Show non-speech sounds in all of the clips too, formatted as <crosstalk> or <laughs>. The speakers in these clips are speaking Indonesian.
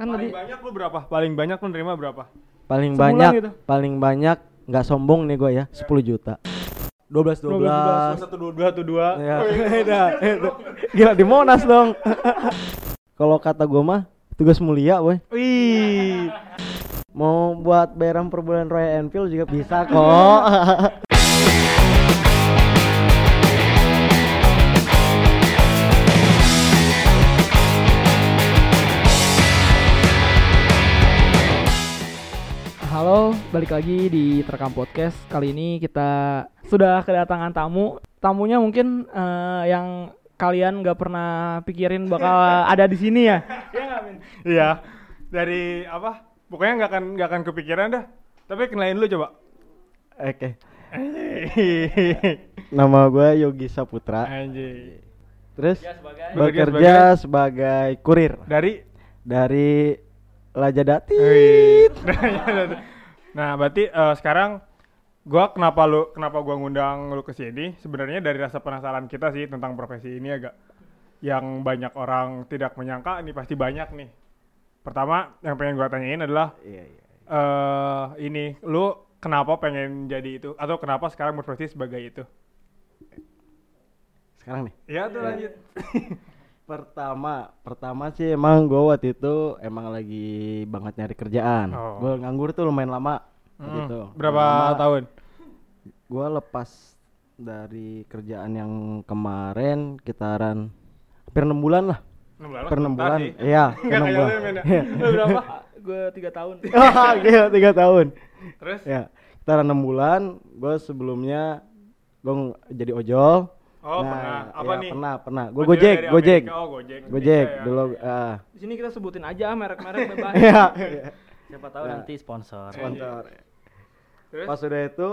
Kan Paling tadi banyak lu berapa? Paling banyak lu nerima berapa? Paling Sebulan banyak, gitu. paling banyak nggak sombong nih gue ya, 10 juta. 12 12. 12. Satu dua dua tuh dua. Ya, Oh, iya. <laughs> Gila di Monas dong. <laughs> Kalau kata gue mah tugas mulia, boy. Wih. Mau buat bayaran per bulan Royal Enfield juga bisa kok. <laughs> balik lagi di Terekam Podcast. Kali ini kita sudah kedatangan tamu. Tamunya mungkin eh, yang kalian nggak pernah pikirin bakal <laughs> ada di sini ya. Iya? Iya. Dari apa? Pokoknya nggak akan nggak akan kepikiran dah. Tapi kenalin dulu coba. Oke. <laughs> Nama gue Yogi Saputra. Anjay. Terus sebagai Bekerja bekerja sebagai kurir Dari dari Lajadati. Wih. <laughs> nah, berarti eh, sekarang gua kenapa lu kenapa gua ngundang lu ke sini? Sebenarnya dari rasa penasaran kita sih tentang profesi ini agak yang banyak orang tidak menyangka ini pasti banyak nih. Pertama yang pengen gua tanyain adalah Iya, iya. eh ini lu kenapa pengen jadi itu atau kenapa sekarang berprofesi sebagai itu? Sekarang nih. Iya tuh lanjut. <laughs> Pertama, pertama sih emang gue waktu itu emang lagi banget nyari kerjaan. Oh. Gue nganggur tuh lumayan lama. Hmm, Gitu. Berapa tahun? Gue lepas dari kerjaan yang kemarin kitaran hampir enam bulan lah. 6 bulan. Per enam bulan. Iya, <laughs> enam bulan. ya. Lu <laughs> berapa? gue tiga tahun. Wah, <laughs> Gila, tiga tahun. Terus? Ya, kitaran enam bulan. Gue sebelumnya gue jadi ojol. Oh, Nah, pernah. Apa ya, nih? Pernah, pernah. Oh, Gue gojek, gojek. Oh, gojek. Gojek Bisa ya. dulu. ah. Di sini kita sebutin aja merek-merek <laughs> bebas. Iya. Siapa tahu Nah. nanti sponsor. Sponsor. Terus? Pas udah itu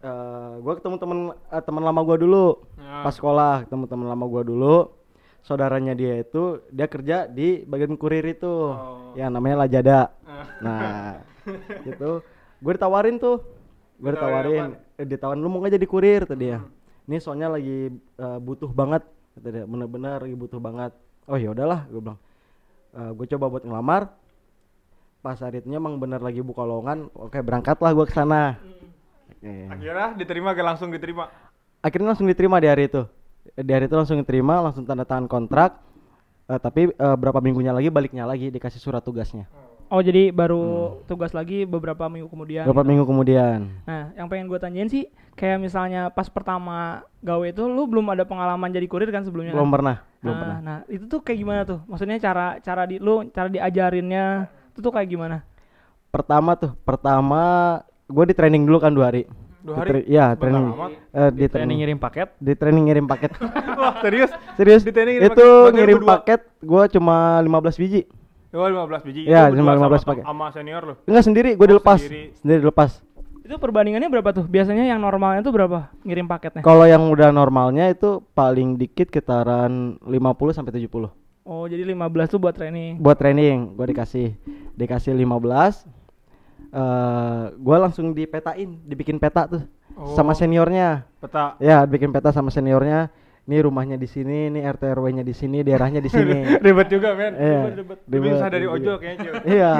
eh gue ketemu temen eh, teman lama gue dulu Ah. pas sekolah ketemu teman lama gue dulu saudaranya dia itu dia kerja di bagian kurir itu Oh. yang namanya Lajada Ah. <laughs> nah gitu gue ditawarin tuh gue Ditawarin ditawarin eh, ditawarin lu mau nggak jadi kurir tadi ya ini soalnya lagi eh, butuh banget kata dia. Bener-bener lagi butuh banget. Oh ya udahlah gue bilang. Gue coba buat ngelamar. Pas hari itu emang bener lagi buka lowongan oke berangkatlah gue ke sana. Oke. Akhirnya diterima gak langsung diterima? akhirnya langsung diterima di hari itu. Di hari itu langsung diterima langsung tanda tangan kontrak. Eh, tapi eh, berapa minggunya lagi baliknya lagi dikasih surat tugasnya Oh jadi baru tugas lagi beberapa minggu kemudian. berapa gitu. minggu kemudian Nah, yang pengen gue tanyain sih, kayak misalnya pas pertama gawe itu, lu belum ada pengalaman jadi kurir kan sebelumnya? belum kan? pernah belum nah, pernah nah, itu tuh kayak gimana tuh? Maksudnya cara cara di lu cara diajarinnya itu tuh kayak gimana? pertama tuh pertama gue di training dulu kan dua hari Dua Di hari? tra- iya Bentar training amat. Eh, di Training training ngirim paket. di training ngirim paket <laughs> Wah, serius? serius Di training ngirim itu paket ngirim paket gue cuma 15 biji Oh, 15 biji. Iya, cuma berdua 15 sama- pakai. Sama senior lu. enggak sendiri gue Oh, dilepas sendiri. sendiri dilepas Itu perbandingannya berapa tuh? Biasanya yang normalnya tuh berapa ngirim paketnya? kalau yang udah normalnya itu paling dikit kitaran 50 sampai 70 Oh, jadi 15 tuh buat training. buat training gue dikasih dikasih 15 eh gue langsung dipetain dibikin peta tuh sama Oh. seniornya Peta. ya bikin peta sama seniornya ini rumahnya di sini ini RT RW nya di sini daerahnya di sini. <laughs> Ribet juga, men. Iya, Ribet, ribet. Lebih ribet, susah dari ojol kayaknya, iya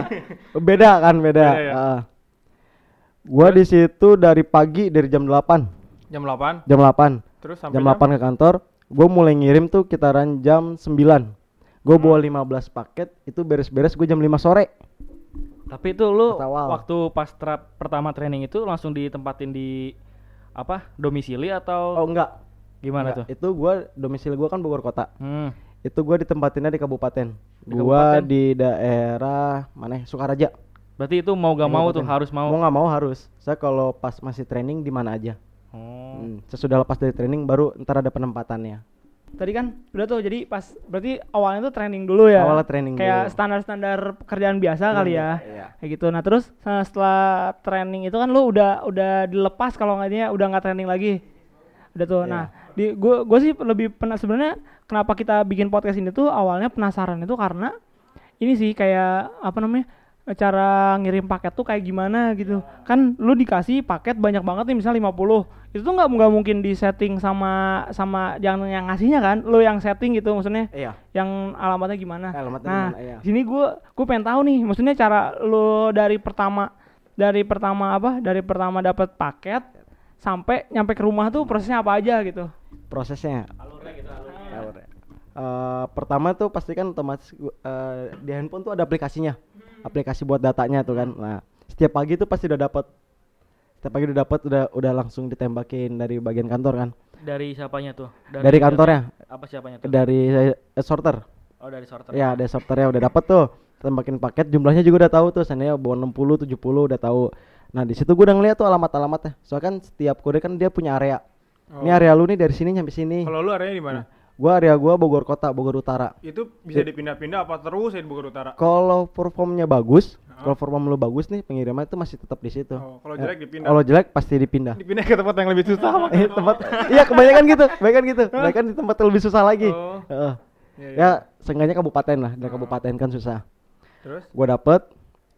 beda kan beda. Beda ya? Ah. gua di situ dari pagi dari jam 8 Jam 8, jam 8 terus sampai jam 8 ke kantor gue mulai ngirim tuh kitaran jam 9 gue bawa 15 paket itu beres-beres gue jam 5 sore. Tapi itu lu Pas awal. waktu pas tra- pertama training itu langsung ditempatin di apa? Domisili oh atau enggak gimana Enggak, tuh? itu gue domisili gue kan Bogor kota Hmm. itu gue ditempatinnya di kabupaten Di gua kabupaten? di daerah mana ya? Sukaraja Berarti itu mau gak mau tuh harus mau. mau nggak mau harus saya kalau pas masih training di mana aja Oh. Hmm, sesudah lepas dari training baru ntar ada penempatannya Tadi kan udah tuh jadi pas berarti awalnya tuh training dulu ya. Awalnya training Kayak dulu. standar-standar pekerjaan biasa kali ya. iya. Kayak gitu. Nah, terus eh, setelah training itu kan lu udah udah dilepas kalau nggak dia udah nggak training lagi. Udah tuh. Iya. Nah, di gua gua sih lebih pernah sebenarnya kenapa kita bikin podcast ini tuh awalnya penasaran itu karena ini sih kayak apa namanya? cara ngirim paket tuh kayak gimana gitu. Kan lu dikasih paket banyak banget nih misalnya 50. Itu tuh nggak nggak mungkin di setting sama sama yang yang ngasihnya kan. Lu yang setting gitu maksudnya Iya. yang alamatnya gimana. Alamatnya nah, gimana, iya. sini gua gua pengen tahu nih maksudnya cara lu dari pertama dari pertama apa? Dari pertama dapat paket sampai nyampe ke rumah tuh prosesnya apa aja gitu. Prosesnya. Alurnya. Eh, pertama tuh pasti kan otomatis eh, di handphone tuh ada aplikasinya. Aplikasi buat datanya tuh kan. Nah, setiap pagi tuh pasti udah dapat. Setiap pagi udah dapat udah udah langsung ditembakin dari bagian kantor kan. Dari siapanya tuh? Dari kantornya, Apa siapanya tuh? dari eh, sorter. Oh, dari sorter. Ya, ada sorternya udah dapat tuh. Tembakin paket jumlahnya juga udah tahu tuh. Seandainya bawa 60, 70 udah tahu. Nah, di situ gue udah ngeliat tuh alamat-alamatnya. Soalnya kan setiap kode kan dia punya area. Ini area lu nih dari sini sampai sini. Kalau lu areanya di mana? Gua area gua Bogor Kota, Bogor Utara. Itu bisa dipindah-pindah apa terus ya di Bogor Utara? Kalau performnya bagus, kalau perform lu bagus nih, pengiriman itu masih tetap di situ. Oh, kalau Ya, jelek dipindah. Kalau jelek pasti dipindah. Dipindah ke tempat yang lebih susah. <laughs> Eh, tempat Iya, kebanyakan gitu. Kebanyakan gitu. Kebanyakan di tempat yang lebih susah lagi. Oh. Heeh. Iya, iya. Ya, seenggaknya kabupaten lah. Dari kabupaten kan susah. Terus Gua dapet.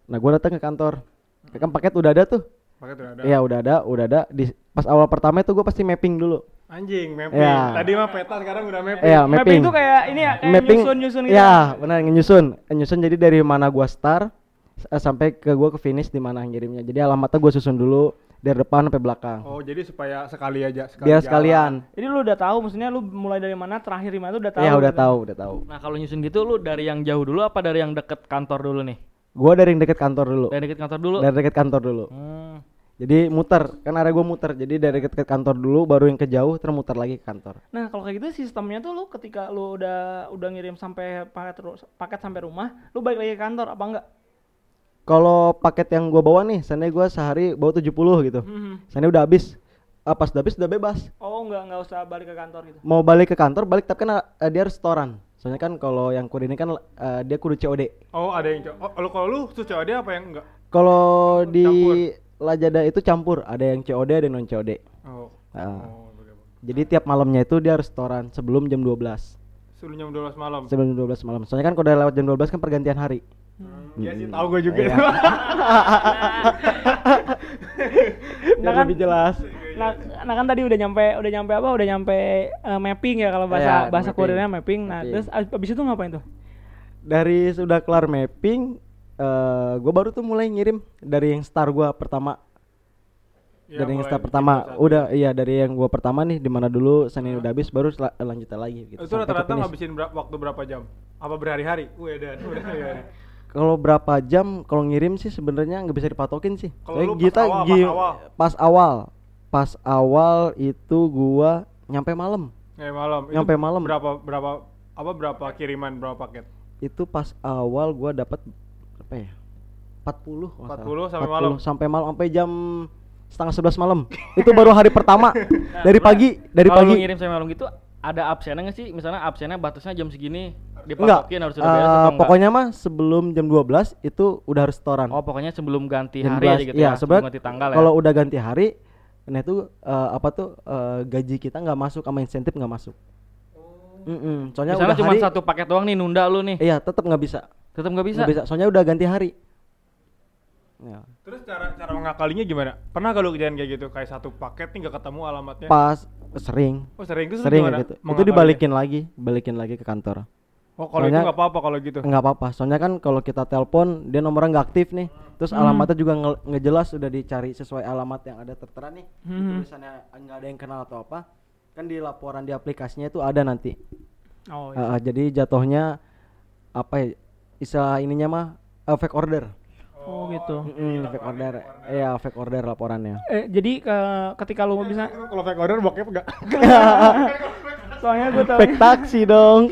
Nah, gua datang ke kantor. Kan paket udah ada tuh. paket udah ada. Iya, udah ada, udah ada. Di pas awal pertama itu gua pasti mapping dulu. Anjing, mapping. Iya. Tadi mah peta, sekarang udah mapping. Iya, Mapping mapping. itu kayak ini ya, kayak mapping nyusun-nyusun gitu. ya benar nyusun nyusun jadi dari mana gua start eh, sampai ke gua ke finish di mana ngirimnya jadi alamatnya gua susun dulu dari depan sampai belakang Oh, jadi supaya sekali aja sekali biar jalan. sekalian Jadi lu udah tahu maksudnya lu mulai dari mana terakhir di mana tuh udah tahu. ya udah gitu. tahu udah tahu Nah, kalau nyusun gitu lu dari yang jauh dulu apa dari yang deket kantor dulu nih? Gua dari yang deket kantor dulu Dari deket kantor dulu. dari deket kantor dulu Hmm. jadi muter kan area gua muter jadi dari deket kantor dulu baru yang ke jauh terus muter lagi ke kantor Nah, kalau kayak gitu sistemnya tuh lu ketika lu udah udah ngirim sampai paket paket sampai rumah, lu balik lagi ke kantor apa enggak? kalau paket yang gua bawa nih seandainya gua sehari bawa 70 gitu Mhm. seandainya udah habis ah, pas udah habis udah bebas Oh, enggak enggak usah balik ke kantor gitu. mau balik ke kantor balik tapi kan eh, dia harus setoran soalnya kan kalau yang kode ini kan eh, dia kudu COD Oh, ada yang co- oh, kalau lu tuh COD apa yang enggak? Kalau di Campur. Lajada itu campur, ada yang COD ada yang non COD. Oh. Ah. Oh? Jadi tiap malamnya itu dia harus setoran sebelum jam 12. Sebelum jam 12 malam. Sebelum jam 12 malam. Soalnya kan kalau udah lewat jam 12 kan pergantian hari. Iya sih, tahu gue juga. Iya. Nah <laughs> kan- lebih jelas. Nah, nah kan tadi udah nyampe udah nyampe apa? Udah nyampe eh, mapping ya kalau bahasa Iya, bahasa mapping. kurirnya mapping. Nah, Mapping. terus ab- abis itu ngapain tuh? Dari sudah kelar mapping, eh gue baru tuh mulai ngirim dari yang star gua pertama. Iya, dari yang star pertama, satu. udah iya dari yang gua pertama nih di mana dulu Senin udah habis baru sel- lanjutin lagi gitu. Itu rata-rata ngabisin ber- waktu berapa jam? Apa berhari-hari? Wih, dan udah ya. Kalau berapa jam kalau ngirim sih sebenarnya nggak bisa dipatokin sih. Kalau lu pas kita awal, pas awal. pas awal, pas awal itu gua nyampe malam. Ya, malam. Itu Nyampe malam. Berapa berapa apa berapa kiriman berapa paket? Itu pas awal gua dapat apa ya? 40 kalau nggak 40 salah. sampai malam? sampai malam sampai jam setengah 11 malam. itu baru hari pertama <laughs> dari pagi dari Kalau pagi. ngirim sampai malam gitu ada absennya nggak sih? Misalnya absennya batasnya jam segini Enggak. dipatokin harus sudah beres atau enggak? pokoknya mah sebelum jam 12 itu udah harus setoran. Oh, pokoknya sebelum ganti Jam hari aja 12, gitu iya, ya. Sebelum ganti tanggal ya. Kalau udah ganti hari, nah itu eh, apa tuh eh, gaji kita nggak masuk sama insentif nggak masuk. Mm-mm, Soalnya Misalnya udah cuma hari, satu paket doang nih nunda lu nih. Iya, tetap nggak bisa. Tetap nggak bisa. Bisa. Soalnya udah ganti hari. Ya. Terus cara cara mengakalinya gimana? Pernah gak lu kejadian kayak gitu? Kayak satu paket nih gak ketemu alamatnya? Pas sering, Oh sering itu sering gimana? gitu. Itu dibalikin lagi, balikin lagi ke kantor. Oh kalau itu Soalnya- nggak apa-apa kalau gitu. Nggak apa-apa. Soalnya kan kalau kita telepon dia nomornya nggak aktif nih. Terus alamatnya juga nge- nggak jelas udah dicari sesuai alamat yang ada tertera nih. Hmm. Tulisannya nggak ada yang kenal atau apa. Kan di laporan di aplikasinya itu ada nanti. Oh, Uh, uh, jadi jatuhnya apa ya? Istilah ininya mah uh, fake order. Oh, gitu. Mm, fake order. Iya, fake order laporannya. Eh, jadi ke- ketika lu bisa Kalau fake order bokep gak? <laughs> <laughs> <laughs> soalnya gue tau fake taksi dong.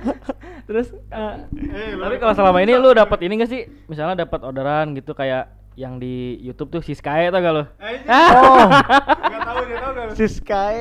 <laughs> terus eh, Tapi kalau selama ini lu dapat ini gak sih? Misalnya dapat orderan gitu kayak yang di YouTube tuh si Sky tau gak lu? oh, <laughs> Gak tahu dia tahu gak? si Sky.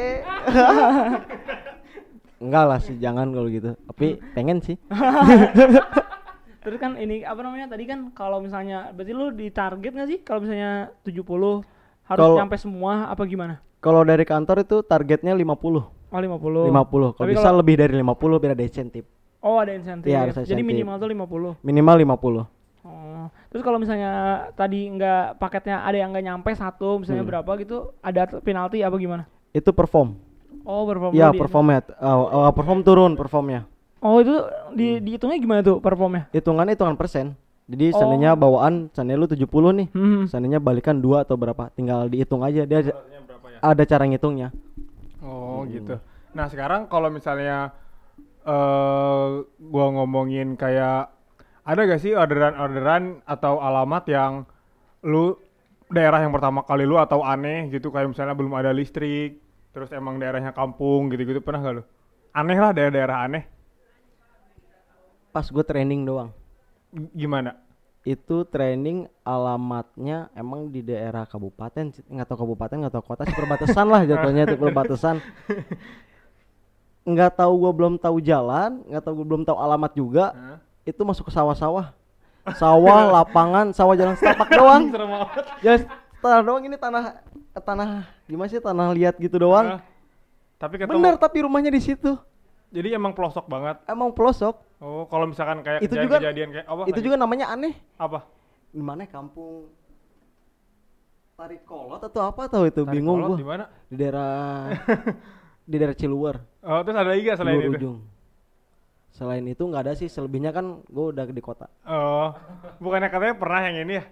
Enggak lah sih, jangan kalau gitu. Tapi pengen sih. <laughs> terus kan ini apa namanya tadi kan kalau misalnya berarti lu di target nggak sih kalau misalnya 70 harus Kalau- nyampe semua apa gimana? Kalau dari kantor itu targetnya 50. Oh 50. 50. Kalau Tapi bisa lebih dari 50 biar ada insentif. Oh ada insentif. Iya, harus Jadi minimal tuh 50. Minimal 50. Oh. Terus kalau misalnya tadi nggak paketnya ada yang nggak nyampe satu, misalnya Hmm. berapa gitu, ada penalti apa gimana? Itu perform. Oh, perform Iya, di- performnya. Uh, uh, perform turun performnya. Oh, itu di dihitungnya gimana tuh performnya? Hitungan hitungan persen. Jadi Oh. seandainya bawaan, seandainya lu 70 nih, Hmm. seandainya balikan dua atau berapa, tinggal dihitung aja. Dia ada- ya? ada cara ngitungnya. Oh gitu. Nah sekarang kalau misalnya eh gua ngomongin kayak ada gak sih orderan-orderan atau alamat yang lu daerah yang pertama kali lu atau aneh gitu kayak misalnya belum ada listrik, terus emang daerahnya kampung gitu-gitu pernah gak lu? Aneh lah daerah-daerah aneh. Pas gue training doang. G- Gimana? Itu training alamatnya emang di daerah kabupaten, nggak tahu kabupaten, nggak tahu kota, sih perbatasan lah jatuhnya itu perbatasan. Nggak tahu gue belum tahu jalan, nggak tahu gue belum tahu alamat juga. Hah? Itu masuk ke sawah-sawah, sawah, <laughs> lapangan, sawah jalan setapak doang. Jalan tanah doang ini tanah tanah gimana sih tanah liat gitu doang. Hah? Tapi ketemu. Bener tapi rumahnya di situ. Jadi emang pelosok banget. Emang pelosok. Oh, kalau misalkan kayak Itu juga- kejadian kayak apa? itu juga namanya aneh. apa? Di mana kampung Tarik Kolot atau apa tahu itu Tarik bingung gua. Di mana? Di daerah <laughs> di daerah Ciluwer, Oh, terus ada lagi gak selain Ciluwer itu? ujung. Selain itu nggak ada sih, selebihnya kan gua udah di kota. Oh, bukannya katanya pernah yang ini ya?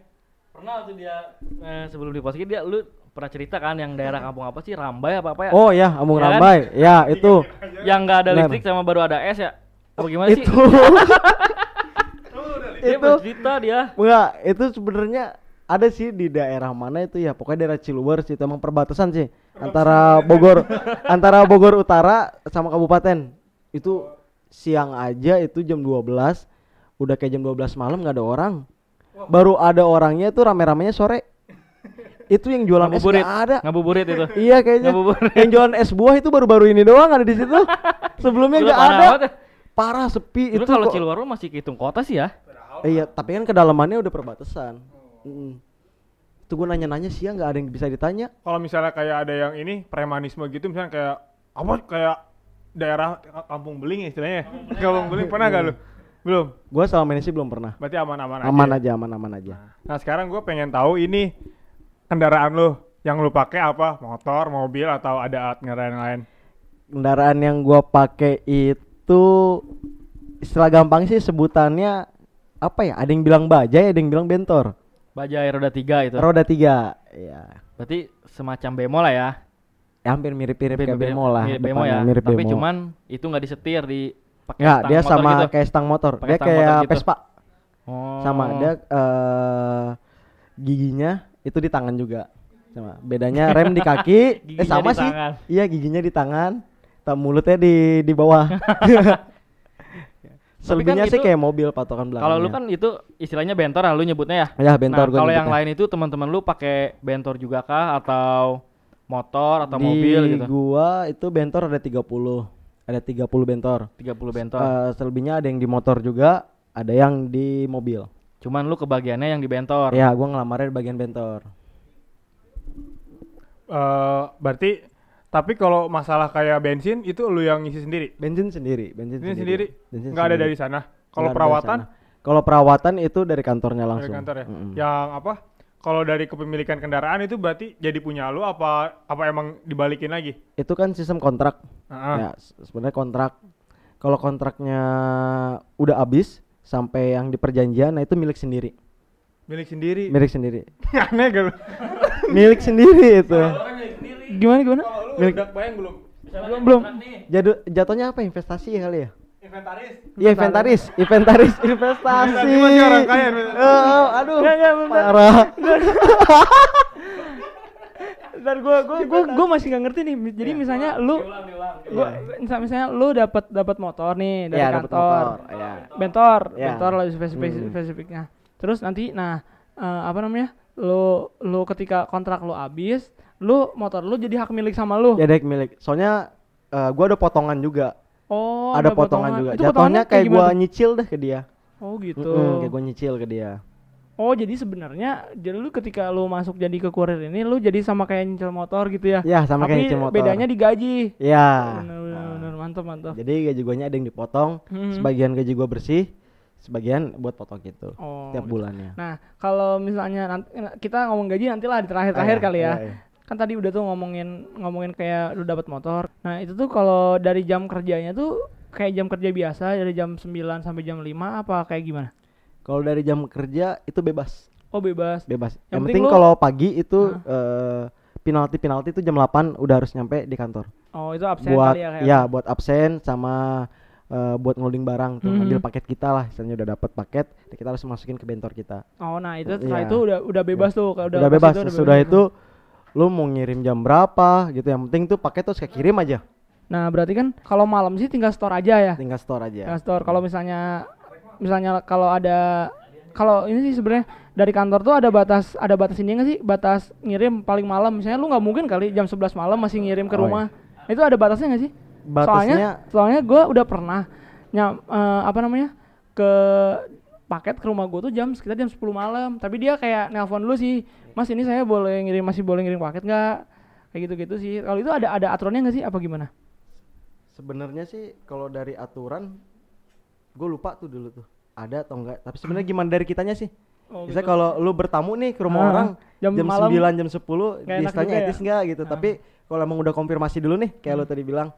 Pernah tuh dia eh, sebelum di dia lu pernah cerita kan yang daerah kampung apa sih Rambai apa apa ya? Oh ya, Ambung Ya kan? Rambai. Ya, <laughs> itu. Yang nggak ada listrik sama baru ada es ya? Apa gimana sih? itu. <laughs> Dia <laughs> itu. bercerita dia. Enggak, itu sebenarnya ada sih di daerah mana itu ya, pokoknya daerah Ciluwer sih, itu emang perbatasan sih antara Bogor antara Bogor Utara sama kabupaten. Itu siang aja itu jam 12 udah kayak jam 12 malam nggak ada orang. Baru ada orangnya itu rame-ramenya sore. Itu yang jualan es Ngabuburit. nggak ada. Ngabuburit itu. Iya kayaknya. Ngabuburit. Yang jualan es buah itu baru-baru ini doang ada di situ. <laughs> Sebelumnya nggak ada. banget ya. Parah sepi Dulu itu kalau kok. Ciluar lu masih kehitung kota sih ya. Iya, tapi kan kedalamannya udah perbatasan. Mm. Itu gue nanya-nanya sih ya nggak ada yang bisa ditanya. Kalau misalnya kayak ada yang ini premanisme gitu, misalnya kayak apa kayak daerah kampung beling ya istilahnya. Kampung beling pernah gak lu? Belum. Gue selama ini sih belum pernah. Berarti aman-aman aja. Aman ya? aja, aman-aman aja. Nah sekarang gue pengen tahu ini kendaraan lu yang lu pakai apa? Motor, mobil atau ada alat kendaraan lain? Kendaraan yang gue pakai itu istilah gampang sih sebutannya apa ya? Ada yang bilang bajai, ada yang bilang bentor. Bajai roda tiga itu. Roda tiga, ya. Berarti semacam bemo lah ya. Ya, hampir mirip-mirip Mirip kayak bemo lah. Mirip bemo ya. Mirip Tapi bemo. cuman itu nggak disetir di pakai Nggak, stang dia motor sama gitu. kayak stang motor. Pakai dia stang motor kayak gitu. Vespa. Oh. Sama dia eh giginya itu di tangan juga. Sama. Bedanya rem di kaki, <laughs> eh sama sih. tangan. Iya, giginya di tangan, tak mulutnya di di bawah. <laughs> Selebihnya sih itu- kayak mobil patokan belakangnya. Kalau lu kan itu istilahnya bentor lah lu nyebutnya ya. ya bentor nah, kalau yang lain itu teman-teman lu pakai bentor juga kah atau motor atau di mobil gitu? gua itu bentor ada 30. Ada 30 bentor. 30 bentor. Eh, selebihnya ada yang di motor juga, ada yang di mobil. Cuman lu kebagiannya yang di bentor. Ya, gua ngelamarnya di bagian bentor. Eh berarti tapi kalau masalah kayak bensin itu lu yang ngisi sendiri? Bensin sendiri, bensin Ini sendiri? Bensin Nggak ada sendiri. dari sana? Kalau ada dari perawatan? Kalau perawatan itu dari kantornya Dari langsung. kantor ya? Mm-mm. Yang apa? Kalau dari kepemilikan kendaraan itu berarti jadi punya lu apa apa emang dibalikin lagi? Itu kan sistem kontrak. Heeh. Ya, se- sebenarnya kontrak. Kalau kontraknya udah habis sampai yang di perjanjian, nah itu milik sendiri. Milik sendiri. Milik sendiri. <laughs> Aneh gak lu? milik sendiri itu. Gimana gimana? Lu Milik- udah bayang belum? Belum belum. Jadu, jatuhnya apa investasi ya kali ya? Inventaris. Iya inventaris, inventaris, <laughs> investasi. Orang kaya, aduh, Nggak, nggak, bentar. parah. <laughs> Dan gua gua gua gua masih nggak ngerti nih. Jadi misalnya lu gua misal misalnya lu dapat dapat motor nih dari dapet kantor. motor, iya. Bentor, Iya. bentor lah spesifik Hmm. spesifiknya. Terus nanti nah eh, apa namanya? Lu lu ketika kontrak lu habis, lu motor lu jadi hak milik sama lu. Ya dek milik. Soalnya eh, gua ada potongan juga. Oh, ada, potongan, juga. Itu Jatuhnya kayak gua tuh? nyicil deh ke dia. Oh gitu. Mm-mm, kayak gua nyicil ke dia. Oh jadi sebenarnya jadi lu ketika lu masuk jadi ke kurir ini lu jadi sama kayak nyicil motor gitu ya? Ya sama Tapi kayak nyicil motor. bedanya digaji. Ya. Bener bener bener mantap mantap. Jadi gaji guanya ada yang dipotong, Hmm. sebagian gaji gua bersih, sebagian buat foto gitu Oh. tiap gitu. bulannya. Nah, kalau misalnya nanti kita ngomong gaji nantilah di terakhir-terakhir Ah, iya, kali ya. iya, iya. Kan tadi udah tuh ngomongin ngomongin kayak lu dapat motor. Nah, itu tuh kalau dari jam kerjanya tuh kayak jam kerja biasa dari jam 9 sampai jam 5 apa kayak gimana? Kalau dari jam kerja itu bebas, Oh, bebas. bebas. Yang Yang, penting penting lu- kalau pagi itu eh, penalti-penalti itu jam 8 udah harus nyampe di kantor. Oh, itu absen buat kali ya kayak. ya buat absen sama eh, buat ngeloading barang tuh Mhm. ngambil paket kita lah, misalnya udah dapat paket, kita harus masukin ke bentor kita. Oh, nah itu setelah Iya. itu udah udah bebas tuh. Kalau Udah, pas bebas. itu Sudah bebas. itu lu mau ngirim jam berapa gitu, yang penting tuh paket terus kayak kirim aja, Nah, berarti kan kalau malam sih tinggal store aja ya. tinggal store aja. Tinggal store. Kalau misalnya misalnya kalau ada kalau ini sih sebenarnya dari kantor tuh ada batas ada batas ini nggak sih? Batas ngirim paling malam. Misalnya lu nggak mungkin kali jam 11 malam masih ngirim ke Oh, rumah. Itu ada batasnya nggak sih? Soalnya Batasnya soalnya gue udah pernah nyam eh, apa namanya ke paket ke rumah gue tuh jam sekitar jam 10 malam. Tapi dia kayak nelpon dulu sih mas ini saya boleh ngirim masih boleh ngirim paket nggak? Kayak gitu gitu sih. Kalau itu ada ada aturannya nggak sih? Apa gimana? Sebenarnya sih kalau dari aturan gue lupa tuh dulu tuh ada atau enggak tapi sebenarnya gimana dari kitanya sih Oh, bisa gitu. kalau lu bertamu nih ke rumah Ah, orang jam jam, malam 9 jam 10 nggak enak istilahnya juga ya? etis enggak gitu tapi kalau emang udah konfirmasi dulu nih kayak Hmm. lu tadi bilang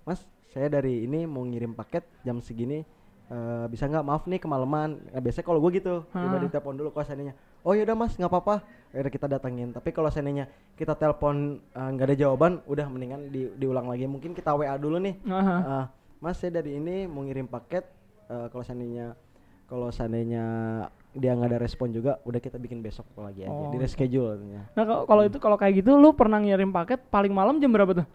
mas saya dari ini mau ngirim paket jam segini eh, bisa nggak maaf nih kemalaman nah, biasanya kalau gue gitu coba Ah. ditelepon dulu kalau seandainya oh yaudah mas nggak apa-apa akhirnya kita datengin tapi kalau seandainya kita telepon eh, nggak ada jawaban udah mendingan di- diulang lagi mungkin kita wa dulu nih Aha. Ah, Mas saya dari ini mau ngirim paket eh, kalau seandainya kalau seandainya dia nggak ada respon juga udah kita bikin besok lagi aja Oh, di reschedule katanya. Nah kalau kalau itu kalau kayak gitu lu pernah ngirim paket paling malam jam berapa tuh?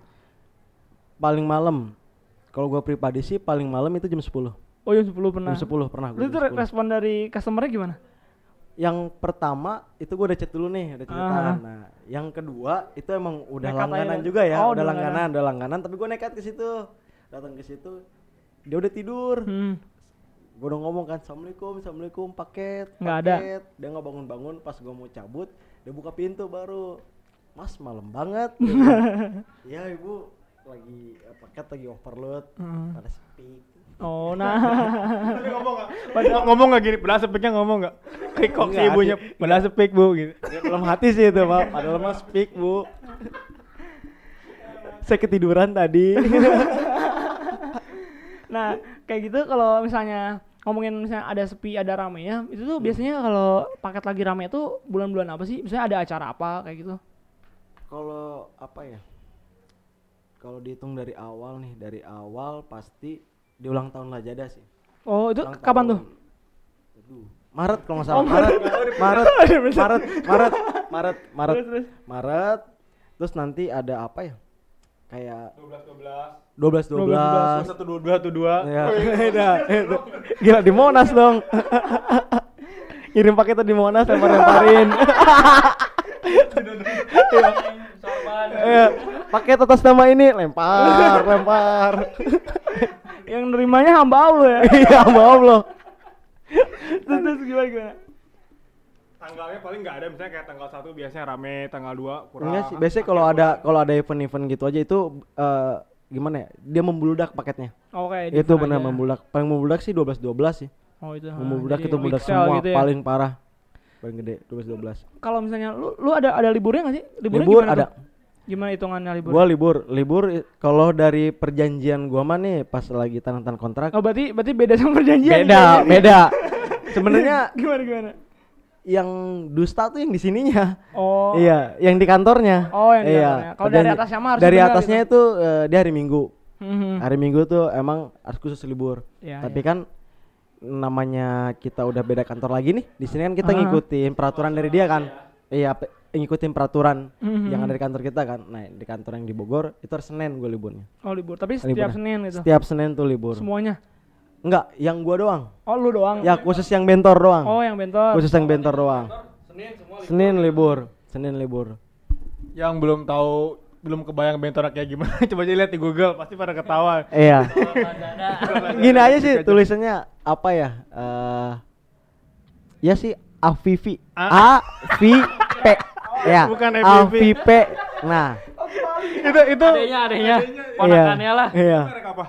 paling malam kalau gua pribadi sih paling malam itu jam 10 Oh jam 10 pernah. jam 10 pernah gua itu jam re- 10. respon dari customernya gimana? yang pertama itu gua udah chat dulu nih udah cerita Ah. nah yang kedua itu emang udah Nekat aja langganan kan? juga ya Oh, udah udah langganan udah langganan tapi gua nekat ke situ datang ke situ dia udah tidur Hmm. Gue udah ngomong kan assalamualaikum assalamualaikum paket Nggak ada. dia nggak bangun bangun pas gue mau cabut dia buka pintu baru mas malam banget <laughs> ya ibu lagi eh, paket lagi overload Hmm. pada sepi Oh <laughs> nah. Tapi ngomong nggak? Padahal ngomong nggak gini, padahal sepiknya ngomong nggak? Kayak kok si Nggak, ibunya, padahal sepik bu gitu. Dalam hati sih itu pak padahal mas speak bu saya ketiduran tadi <laughs> nah kayak gitu kalau misalnya ngomongin misalnya ada sepi ada rame ya itu tuh biasanya kalau paket lagi rame itu bulan-bulan apa sih? Misalnya ada acara apa kayak gitu? kalau apa ya kalau dihitung dari awal nih dari awal pasti di ulang tahun Lajada sih Oh itu Ulang kapan tahun. tuh? Aduh, Maret kalau nggak salah. <laughs> Maret, Maret, Maret, Maret, Maret, Maret, terus. Maret. Terus nanti ada apa ya? Kayak 12 12. 12 12. Satu dua dua tuh dua. Ya, beda. <laughs> Gila di Monas dong. <laughs> Kirim paketnya di Monas lempar-lemparin. <laughs> Iya, paket atas nama ini lempar, lempar. Yang nerimanya hamba Allah ya. Iya, loh. terus, terus gimana gimana? Tanggalnya paling nggak ada, misalnya kayak tanggal satu biasanya rame, tanggal 2 kurang. Enggak sih, biasanya kalau ada kalau ada event-event gitu aja itu eh, gimana ya? Dia membludak paketnya. Oh kayak itu different benar membludak. paling membludak sih 12 12 sih. Oh itu. ah, membludak itu membludak semua gitu ya. paling parah. Paling gede 12 12. Kalau misalnya lu lu ada ada liburnya nggak sih? Liburnya Libur gimana ada. tuh? Gimana hitungannya libur? Gua libur, libur kalau dari perjanjian gua mah nih pas lagi tanda tangan kontrak Oh berarti berarti beda sama perjanjian. beda, gitu ya? beda. <laughs> Sebenarnya gimana gimana? Yang dusta tuh yang di sininya. Oh. Iya, yang di kantornya. Oh, yang di iya. kantornya. Kalau dari atasnya mah harus Dari atasnya gitu. itu eh, dia hari Minggu. Hmm. Hari Minggu tuh emang harus khusus libur. Iya, Tapi iya. kan namanya kita udah beda kantor lagi nih. Di sini kan kita Ah. ngikutin peraturan dari dia kan. Iya, pe- ngikutin peraturan Mhm. yang ada di kantor kita kan. Nah, di kantor yang di Bogor itu hari Senin gue liburnya. Oh libur. Tapi setiap Liburnya. Senin gitu. Setiap Senin tuh libur. Semuanya. Enggak, yang gua doang. Oh lu doang. Ya khusus yang bentor doang. Oh yang bentor. Khusus yang bentor doang. Senin libur. Senin libur. Yang belum tahu belum kebayang bentornya kayak gimana <laughs> coba aja lihat di Google pasti pada ketawa Iya. <laughs> Gini aja sih tulisannya apa ya? Eh ya sih Avivi. A V P. <laughs> Ya. Bukan FVP. Aviv. Nah, itu itu Adanya, adanya. Ponakannya lah. iya. merek apa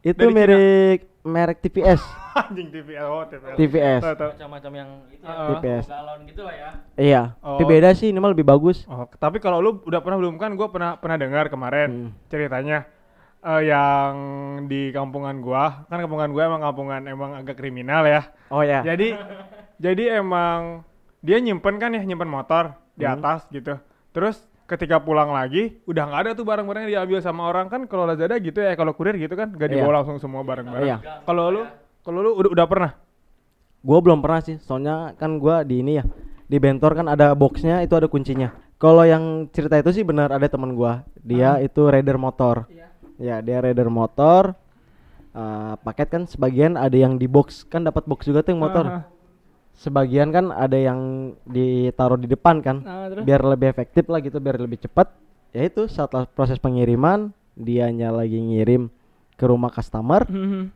Itu Dari Cina. merek merek TPS. <laughs> Anjing TVL, oh. Tahu, tahu. Macam-macam yang itu ya, Heeh. TPS. galon gitu lah ya. Iya. Oh. Tapi beda sih, ini mah lebih bagus. Oh, tapi kalau lu udah pernah belum kan gua pernah pernah dengar kemarin Hmm. ceritanya eh, yang di kampungan gua, kan kampungan gua emang kampungan emang agak kriminal ya. Oh ya. Jadi <laughs> jadi emang dia nyimpen kan ya, nyimpen motor di Hmm. atas gitu. Terus ketika pulang lagi udah nggak ada tuh barang-barang yang diambil sama orang kan kalau Lazada gitu ya kalau kurir gitu kan gak Iya. dibawa langsung semua barang-barang. Iya. Kalau lu kalau lu udah, udah pernah? Gua belum pernah sih, soalnya kan gua di ini ya. Di Bentor kan ada boxnya, itu ada kuncinya. Kalau yang cerita itu sih benar ada teman gua. Dia itu rider motor. Ya, dia rider motor. Eh, paket kan sebagian ada yang di box, kan dapat box juga tuh yang motor. Aha. Sebagian kan ada yang ditaruh di depan kan. Nah, terus? Biar lebih efektif lah gitu, biar lebih cepat. Ya itu setelah proses pengiriman, dianya lagi ngirim ke rumah customer, Mhm.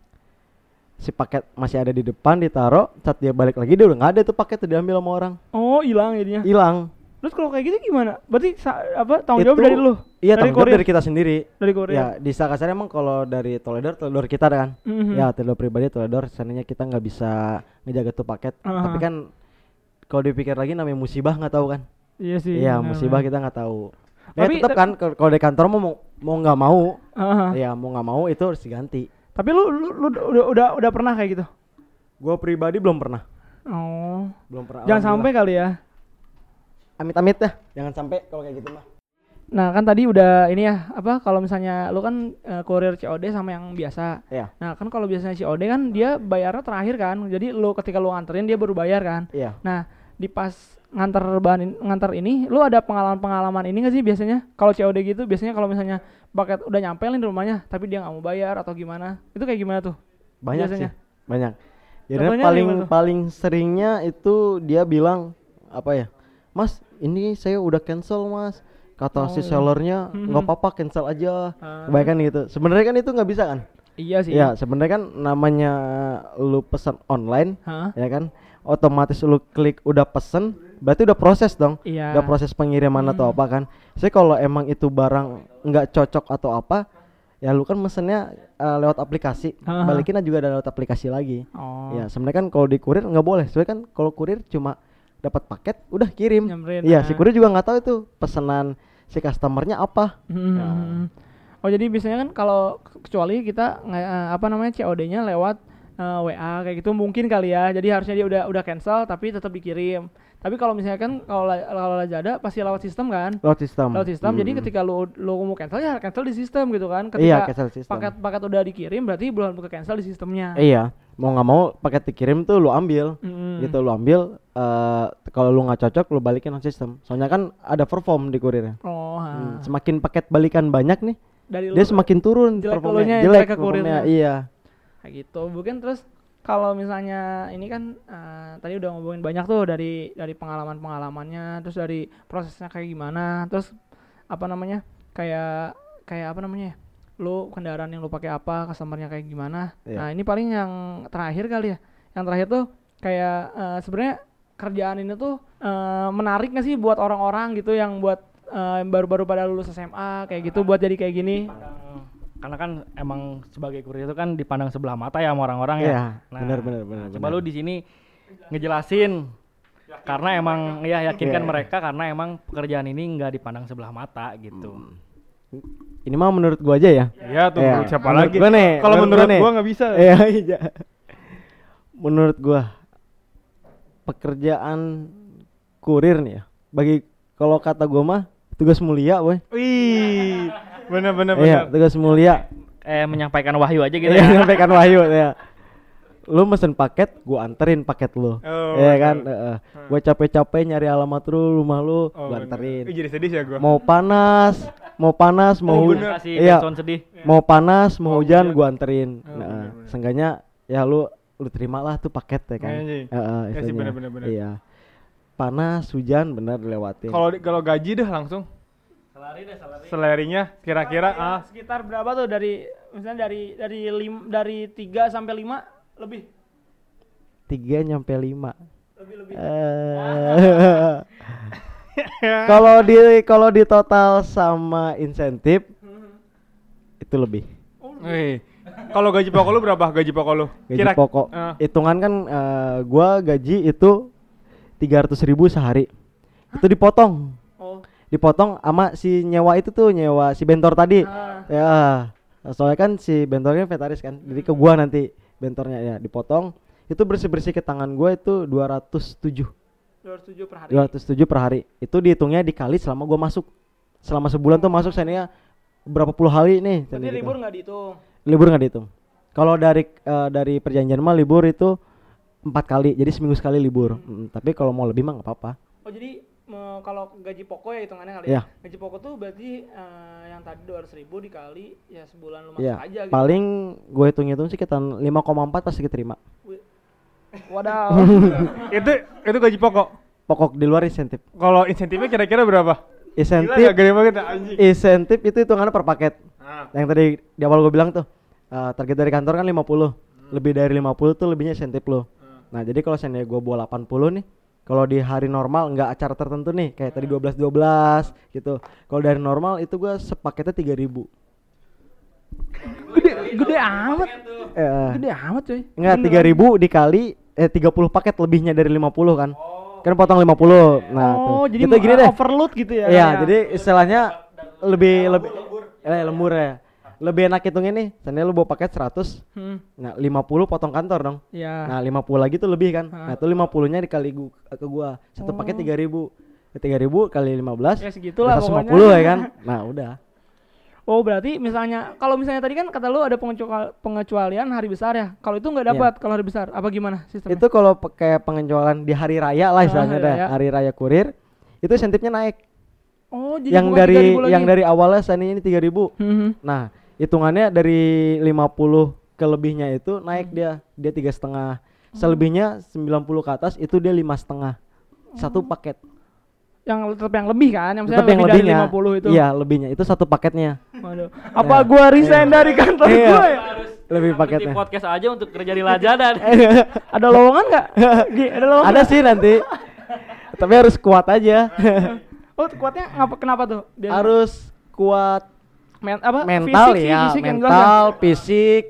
si paket masih ada di depan ditaruh, saat dia balik lagi dia udah nggak ada tuh paket tuh diambil sama orang. Oh, hilang jadinya. Hilang. Terus kalau kayak gitu gimana? Berarti sa- apa tanggung jawab Itu- dari lu? Iya, dari tanggung jawab dari kita sendiri. Dari kurir. Ya, di Sakasar emang kalau dari Toledor, Toledor kita kan. Mhm. Ya, Toledor pribadi Toledor, seandainya kita nggak bisa ngejaga tuh paket. Aha. Tapi kan kalau dipikir lagi namanya musibah nggak tahu kan. Iya sih. Iya, musibah kita nggak tahu. Ya Tapi tetap te- kan kalau di kantor mau mau- nggak mau, Aha. ya mau nggak mau itu harus diganti. Tapi lu, lu, lu udah, udah udah pernah kayak gitu? Gua pribadi belum pernah. Oh. Belum pernah. Jangan sampai kali ya. Amit-amit dah, jangan sampai kalau kayak gitu mah. Nah, kan tadi udah ini ya, apa kalau misalnya lu kan eh, kurir COD sama yang biasa. Iya. Nah, kan kalau biasanya COD kan dia bayarnya terakhir kan. Jadi lu ketika lu nganterin dia baru bayar kan. Iya. Nah, di pas nganter bahan in- nganter ini, lu ada pengalaman-pengalaman ini gak sih biasanya? Kalau COD gitu biasanya kalau misalnya paket udah nyampe nih di rumahnya, tapi dia nggak mau bayar atau gimana? Itu kayak gimana tuh? Banyak Biasanya. sih. Banyak. Jadi paling paling seringnya itu dia bilang apa ya? Mas, ini saya udah cancel, Mas. Kata Oh, si sellernya Mhm. nggak apa-apa cancel aja. Ah. Kebanyakan gitu. Sebenarnya kan itu nggak bisa kan? Iya sih. Ya, sebenarnya kan namanya lu pesan online, Hah? ya kan? Otomatis lu klik udah pesen, berarti udah proses dong. Iya. Udah proses pengiriman atau Hmm. apa kan. Saya kalau emang itu barang nggak cocok atau apa, ya lu kan mesennya eh, lewat aplikasi. Aha. Balikinnya juga ada lewat aplikasi lagi. Oh. Ya, sebenarnya kan kalau di kurir nggak boleh. Sebenarnya kan kalau kurir cuma dapat paket, udah kirim. Nyamperin, Iya, ah. si kurir juga nggak tahu itu pesanan si customernya apa. Hmm. Oh jadi biasanya kan kalau kecuali kita eh, apa namanya COD-nya lewat eh, WA kayak gitu mungkin kali ya. Jadi harusnya dia udah udah cancel tapi tetap dikirim. Tapi kalau misalnya kan kalau la- kalau Lazada pasti lewat sistem kan? Lewat sistem. Lewat sistem. Jadi Hmm. ketika lu lu mau cancel ya cancel di sistem gitu kan. Ketika Iya, cancel sistem. paket-paket udah dikirim berarti belum ke cancel di sistemnya. Iya, mau nggak mau paket dikirim tuh lu ambil. Mm-mm. Gitu lu ambil eh kalau lu nggak cocok lu balikin ke sistem. Soalnya kan ada perform di kurirnya. Oh, ha. Hmm, Semakin paket balikan banyak nih, dari dia semakin turun jelek performnya. Jelek ke kurirnya. Iya. kayak gitu mungkin terus kalau misalnya ini kan eh, tadi udah ngomongin banyak tuh dari dari pengalaman pengalamannya terus dari prosesnya kayak gimana terus apa namanya kayak kayak apa namanya ya, lu kendaraan yang lu pakai apa customernya kayak gimana. Iya. nah ini paling yang terakhir kali ya. Yang terakhir tuh kayak eh, sebenarnya kerjaan ini tuh eh, menarik gak sih buat orang-orang gitu yang buat baru-baru pada lulus SMA kayak gitu buat jadi kayak gini Karena kan emang sebagai kurir itu kan dipandang sebelah mata ya sama orang-orang ya. Iya, benar, benar, benar, Coba lu di sini ngejelasin karena emang ya yakinkan Iya. mereka karena emang pekerjaan ini nggak dipandang sebelah mata gitu. Hmm. Ini mah menurut gua aja ya. Iya tuh menurut siapa menurut lagi? gua nih, Kalau menurut menurut gua nih. gua nggak bisa. Iya, iya. Menurut gua pekerjaan kurir nih ya. Bagi kalau kata gua mah tugas mulia, boy. Wih, bener bener Iya, bener. tugas mulia. Eh menyampaikan wahyu aja gitu Iya, ya. <laughs> nyampaikan wahyu ya. Lu mesen paket, gua anterin paket lu. Oh, Iya bener. kan? Heeh. Gua capek-capek nyari alamat lu, rumah lu, Oh, gua bener. anterin. Ih, jadi sedih sih ya gua. Mau panas, mau panas, mau Oh, hu- bener. Kasih Iya. sedih. mau panas, mau Mau hujan, hujan. gua anterin. Oh, nah, bener, bener. seenggaknya ya lu lu terimalah tuh paket ya kan. Anjing. Heeh, Ya sih, istilahnya. bener, bener, bener. Iya. Panas, hujan bener dilewatin. Kalau kalau gaji dah langsung Salari deh, salari. selerinya kira-kira ah sekitar berapa tuh dari misalnya dari dari lim, dari 3 sampai 5 lebih tiga nyampe lima. lebih lebih Eh, <laughs> kalau di kalau di total sama insentif itu lebih. Wih, Kalau gaji pokok lu berapa? Gaji pokok lu? gaji Kira- pokok Eh, hitungan kan eh, gua gaji itu 300.000 ribu sehari itu dipotong Oh. Dipotong sama si nyewa itu tuh nyewa si bentor tadi. Ah. ya soalnya kan si bentornya vetaris kan jadi ke gua nanti bentornya. Ya dipotong itu bersih bersih ke tangan gua itu 207 207 per hari. 207 per hari. Itu dihitungnya dikali selama gua masuk. Selama sebulan tuh masuk saya berapa puluh hari nih Berarti gitu. libur nggak dihitung. libur nggak dihitung. Kalau dari eh, dari perjanjian mah libur itu empat kali jadi seminggu sekali libur. Mm, tapi kalau mau lebih mah nggak apa-apa. Oh jadi kalau gaji pokok ya hitungannya kali Iya. ya. Gaji pokok tuh berarti eh, yang tadi 200 ribu dikali ya sebulan lu ya aja gitu. paling gue hitung hitung sih kita 5,4 pasti terima Wadaw. <laughs> itu itu gaji pokok. pokok di luar insentif Kalau insentifnya kira-kira berapa? Gila insentif nggak gede banget anjing. insentif itu hitungannya per paket Ah. yang tadi di awal gue bilang tuh eh, target dari kantor kan 50 lebih dari 50 tuh lebihnya insentif lo nah jadi kalau seandainya gue bawa 80 nih kalau di hari normal nggak acara tertentu nih kayak tadi 12 12 gitu kalau dari normal itu gue sepaketnya 3000 gede gede amat. eh, Gede amat coy. enggak Beneran. 3000 dikali eh 30 paket lebihnya dari 50 kan kan potong 50 nah oh, tuh. jadi itu gini deh overload gitu ya. Iya, kayak. jadi istilahnya lebih lebih eh lembur ya. Lebih enak hitungnya nih, seandainya lu bawa paket 100, Hmm, nah 50 potong kantor dong. ya. Nah, 50 lagi tuh lebih kan. Ah. Nah, itu 50-nya dikali gu, ke gua. Satu paket Oh. 3000. Ya, 3000 kali 15 Ya segitulah 150 pokoknya. ya kan. <laughs> Nah, udah. Oh berarti misalnya kalau misalnya tadi kan kata lu ada pengecual- pengecualian hari besar ya. Kalau itu nggak Iya. dapat kalau hari besar apa gimana sistemnya? Itu kalau pe- kayak pengejualan di hari raya lah Ah, istilahnya hari dah. raya. Hari raya kurir itu insentifnya naik. oh jadi yang dari 3.000 yang dari awalnya seandainya ini 3000. Mhm. Nah, hitungannya dari 50 ke lebihnya itu naik dia, dia tiga setengah. Selebihnya 90 ke atas itu dia lima setengah. Satu paket. yang tetap yang lebih kan, yang Tetap misalnya yang lebih dari lebihnya. 50 itu. Iya, lebihnya itu satu paketnya. Waduh. Apa gua resign dari kantor Iya. gua ya? Lebih Di paketnya. podcast aja untuk kerja di Lajada. <laughs> Ada lowongan nggak? <laughs> Ada lowongan? Ada sih nanti. Tapi harus kuat aja. <laughs> Oh, kuatnya ngapa kenapa tuh? Dia harus kuat men, apa? mental fisik sih, ya, fisik yang jelas mental, fisik.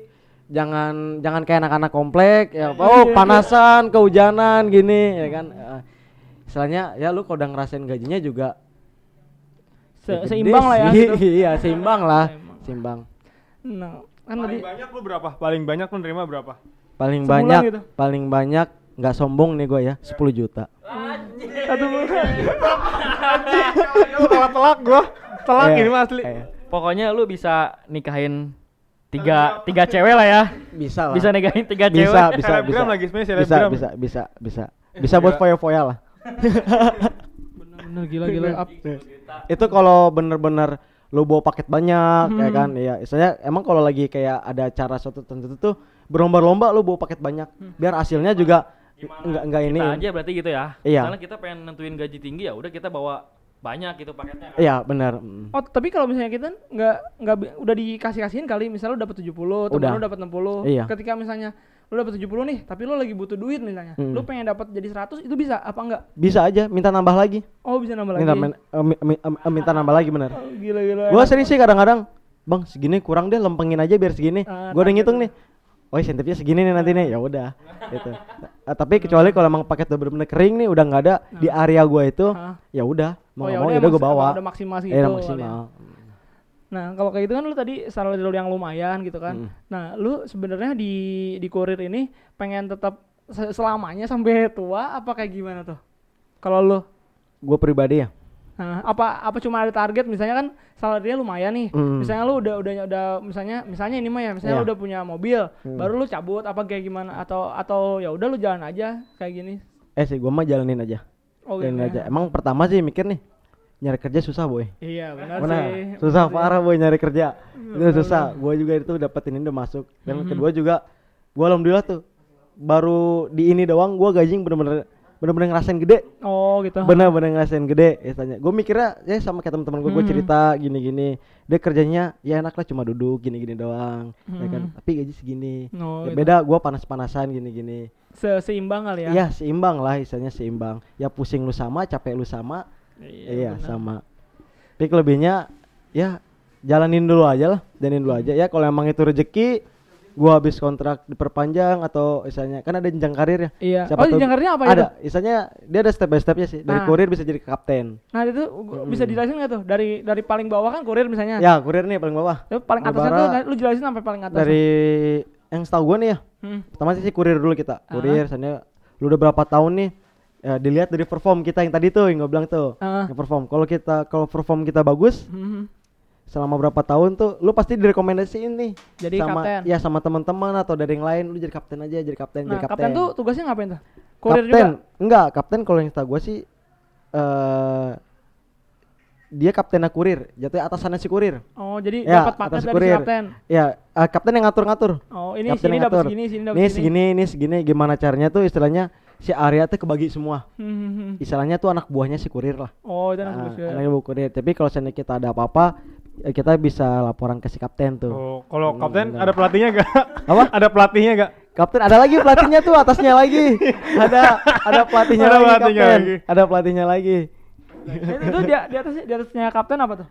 Jangan jangan kayak anak-anak komplek ya. Oh, Iya. panasan, kehujanan gini ya kan. Eh, Istilahnya ya lu kalau udah ngerasain gajinya juga Se- ya seimbang lah ya gitu. <laughs> iya, seimbang lah. Seimbang. Nah, kan tadi Paling banyak lu berapa? Paling banyak lu nerima berapa? Paling Sebulan banyak gitu? paling banyak nggak sombong nih gue ya 10 juta. satu bulan. telak telak gua. Telak Iya, ini asli. iya. Pokoknya lu bisa nikahin tiga tiga cewek lah ya. Bisa lah. Bisa nikahin tiga bisa, cewek. bisa, bisa. lagi, bisa, selebgram. bisa, bisa, bisa. Bisa buat foya-foya lah. Bener-bener gila-gila. Ap- itu kalau bener-bener lu bawa paket banyak ya Hmm. kan ya istilahnya emang kalau lagi kayak ada acara suatu tertentu tuh berlomba-lomba lu bawa paket banyak biar hasilnya juga enggak enggak ini Kita aja berarti gitu ya. Iya. Misalnya kita pengen nentuin gaji tinggi ya udah kita bawa banyak gitu paketnya. iya benar Mm. Oh, tapi kalau misalnya kita nggak nggak udah dikasih-kasihin kali, misalnya lu dapat 70, temen Udah. lu dapat 60. Iya. Ketika misalnya lu dapat 70 nih, tapi lu lagi butuh duit misalnya. Hmm. Lu pengen dapat jadi 100 itu bisa apa enggak? bisa aja minta nambah lagi Oh, bisa nambah minta lagi. men- eh, mi- mi- eh, minta nambah lagi bener Oh, gila-gila. gua enak. sering sih kadang-kadang bang segini kurang deh lempengin aja biar segini Ah, gua udah ngitung nih oh insentifnya segini nih nanti nih ya udah gitu Eh, tapi kecuali kalau emang paket udah bener-bener kering nih udah nggak ada di area gua itu Hah? ya udah mau Oh, ya mau udah ya udah gua bawa udah maksimal segitu Iya, udah kali ya. maksimal Nah, kalau kayak gitu kan lu tadi salary lu yang lumayan gitu kan. Mm. Nah, lu sebenarnya di di kurir ini pengen tetap se- selamanya sampai tua apa kayak gimana tuh? Kalau lu gue pribadi ya Nah, apa apa cuma ada target misalnya kan salary-nya lumayan nih. Hmm. Misalnya lu udah udah udah misalnya misalnya ini mah ya, misalnya Iya. lu udah punya mobil, Hmm. baru lu cabut apa kayak gimana atau atau ya udah lu jalan aja kayak gini. eh sih gue mah jalanin aja Oh gitu aja emang pertama sih mikir nih nyari kerja susah boy Iya, benar sih. susah benar sih. parah boy nyari kerja itu Benar, susah gue juga itu dapetin ini udah masuk dan Mhm. kedua juga gue alhamdulillah tuh baru di ini doang gue gaji bener-bener bener-bener ngerasain gede Oh, gitu. bener-bener ngerasain gede ya tanya gue mikirnya ya sama kayak teman-teman gue gue Mhm. cerita gini-gini dia kerjanya ya enak lah cuma duduk gini-gini doang ya kan Mhm. tapi gaji segini Oh, Ya gitu. beda gue panas-panasan gini-gini Se- seimbang kali ya. Iya seimbang lah istilahnya seimbang ya pusing lu sama capek lu sama iya benar. sama tapi kelebihnya ya jalanin dulu aja lah jalanin dulu aja ya kalau emang itu rezeki gua habis kontrak diperpanjang atau misalnya kan ada jenjang karir ya. Iya. Siapa oh, jenjang karirnya apa ada, itu? misalnya dia ada step by stepnya sih. Dari Nah. kurir bisa jadi kapten. Nah, itu gua- bisa dijelasin nggak tuh? Dari dari paling bawah kan kurir misalnya. Ya, kurir nih paling bawah. Tapi paling atasnya tuh lu jelasin sampai paling atas. Dari yang setahu gua nih ya. Hmm. Pertama sih kurir dulu kita. Kurir, misalnya lu udah berapa tahun nih? Ya, dilihat dari perform kita yang tadi tuh yang gua bilang tuh. Ah. Yang perform. Kalau kita kalau perform kita bagus, Hmm. selama berapa tahun tuh lu pasti direkomendasiin nih Jadi sama kapten. ya sama teman-teman atau dari yang lain lu jadi kapten aja jadi kapten Nah, jadi kapten. kapten tuh tugasnya ngapain tuh? Kurir kapten juga. enggak kapten kalau yang tahu gua sih eh dia kaptennya kurir jatuhnya atasannya si kurir Oh, jadi Ya, dapat paket atas dari si kurir. kapten. ya eh, kapten yang ngatur-ngatur Oh, ini Kapten sini dapat segini, sini dapat ini segini. segini ini segini gimana caranya tuh istilahnya si area tuh kebagi semua Hmm, hmm, hmm. istilahnya tuh anak buahnya si kurir lah Oh, itu anak Nah, juga. anak buah kurir tapi kalau seandainya kita ada apa-apa ya kita bisa laporan ke si kapten tuh Oh, kalau Hmm, kapten benar. ada pelatihnya gak? Apa? <laughs> ada pelatihnya gak? Kapten ada lagi pelatihnya tuh atasnya lagi. <laughs> Ada ada pelatihnya Ada lagi pelatihnya kapten. lagi. Ada pelatihnya lagi. Itu, itu di, di atasnya di atasnya kapten apa tuh?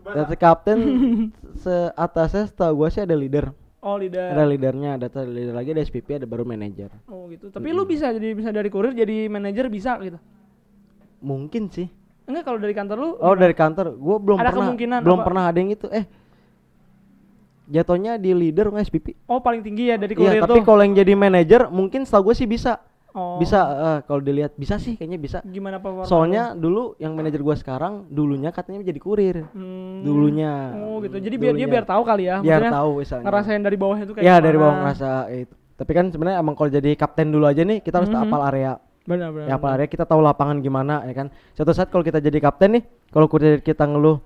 Dari kapten <laughs> se atasnya setahu gua sih ada leader. Oh, leader. Ada leadernya, ada leader lagi, ada SPP, ada baru manajer. Oh, gitu. Tapi lu bisa jadi bisa dari kurir jadi manajer bisa gitu. Mungkin sih. Enggak kalau dari kantor lu Oh, dari kantor. Gua belum Ada pernah kemungkinan belum apa? pernah ada yang itu. Eh. Jatuhnya di leader nggak SPP? Oh, paling tinggi ya dari kurir Iya, tapi tuh. kalau yang jadi manajer mungkin setahu gue sih bisa. Oh. Bisa eh, kalau dilihat bisa sih kayaknya bisa. Gimana performa? Soalnya dulu yang manajer gua sekarang dulunya katanya jadi kurir. Hmm. Dulunya. Oh, gitu. Jadi biar dia Dulunya. biar tahu kali ya. biar maksudnya tahu misalnya. ngerasain dari bawahnya tuh kayak ya dari gimana. bawah ngerasa itu. Tapi kan sebenarnya emang kalau jadi kapten dulu aja nih kita harus Mhm. hafal area. Benar, benar. Ya hafal area kita tahu lapangan gimana ya kan. Suatu saat kalau kita jadi kapten nih, kalau kurir kita ngeluh,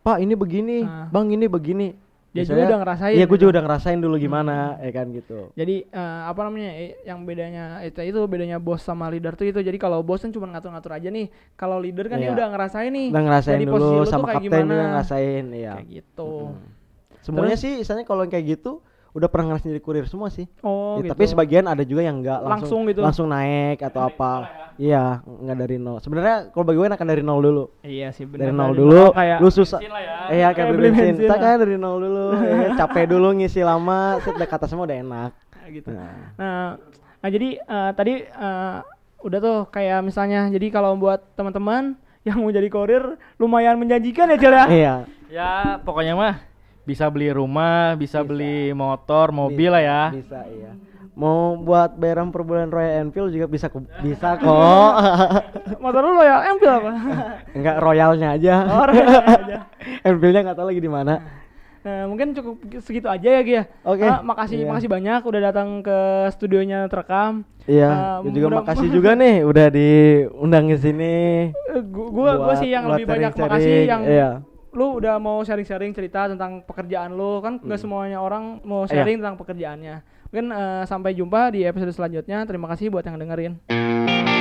"Pak, ini begini, Ah. Bang, ini begini." Dia Biasanya, juga udah ngerasain Iya, gue gitu. juga udah ngerasain dulu gimana, ya kan gitu. Jadi eh, apa namanya eh, yang bedanya itu itu bedanya bos sama leader tuh itu. Jadi kalau bos kan cuma ngatur-ngatur aja nih. Kalau leader kan dia Iya. udah ngerasain nih. Udah ngerasain posisi dulu sama kapten juga ngerasain, iya. Kayak gitu. Semuanya Terus? sih misalnya kalau kayak gitu udah pernah ngerasain jadi kurir semua sih. Oh, Ya, gitu. Tapi sebagian ada juga yang enggak Langsung langsung gitu. langsung naik atau apa. Iya, enggak dari nol. Sebenarnya kalau bagi gue enakan dari nol dulu. Iya sih benar. Dari nol dulu, kayak lu susah. Ya. Iya, Kayak kayak beli bensin. bensin Kita kan dari nol dulu, ya, <laughs> capek dulu ngisi lama, set dekat atas semua udah enak. gitu. Nah, Nah, nah jadi eh, tadi eh, udah tuh kayak misalnya jadi kalau buat teman-teman yang mau jadi kurir lumayan menjanjikan ya Cel ya. iya. Ya, pokoknya mah bisa beli rumah, bisa, beli motor, mobil lah ya. Bisa, iya. Mau buat bayaran per bulan Royal Enfield juga bisa ku- bisa <laughs> kok. Motor lu Royal Enfield apa? <laughs> Enggak royalnya aja. Oh, royalnya aja. <laughs> Enfieldnya nggak tahu lagi di mana. Nah, mungkin cukup segitu aja ya Gia. Oke. Ah, makasih Iya. makasih banyak udah datang ke studionya terekam. Iya, Eh, gua juga mudah- makasih juga nih udah diundang ke sini. Eh, gua gua, gua buat- sih yang lebih banyak makasih yang Iya. Lu udah mau sharing-sharing cerita tentang pekerjaan lu kan nggak semuanya orang mau Hmm. Iya. sharing tentang pekerjaannya. Mungkin eh, sampai jumpa di episode selanjutnya. Terima kasih buat yang dengerin.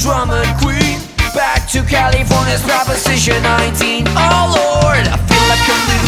And drummer queen. Back to California's Proposition 19. Oh Lord, I feel like I'm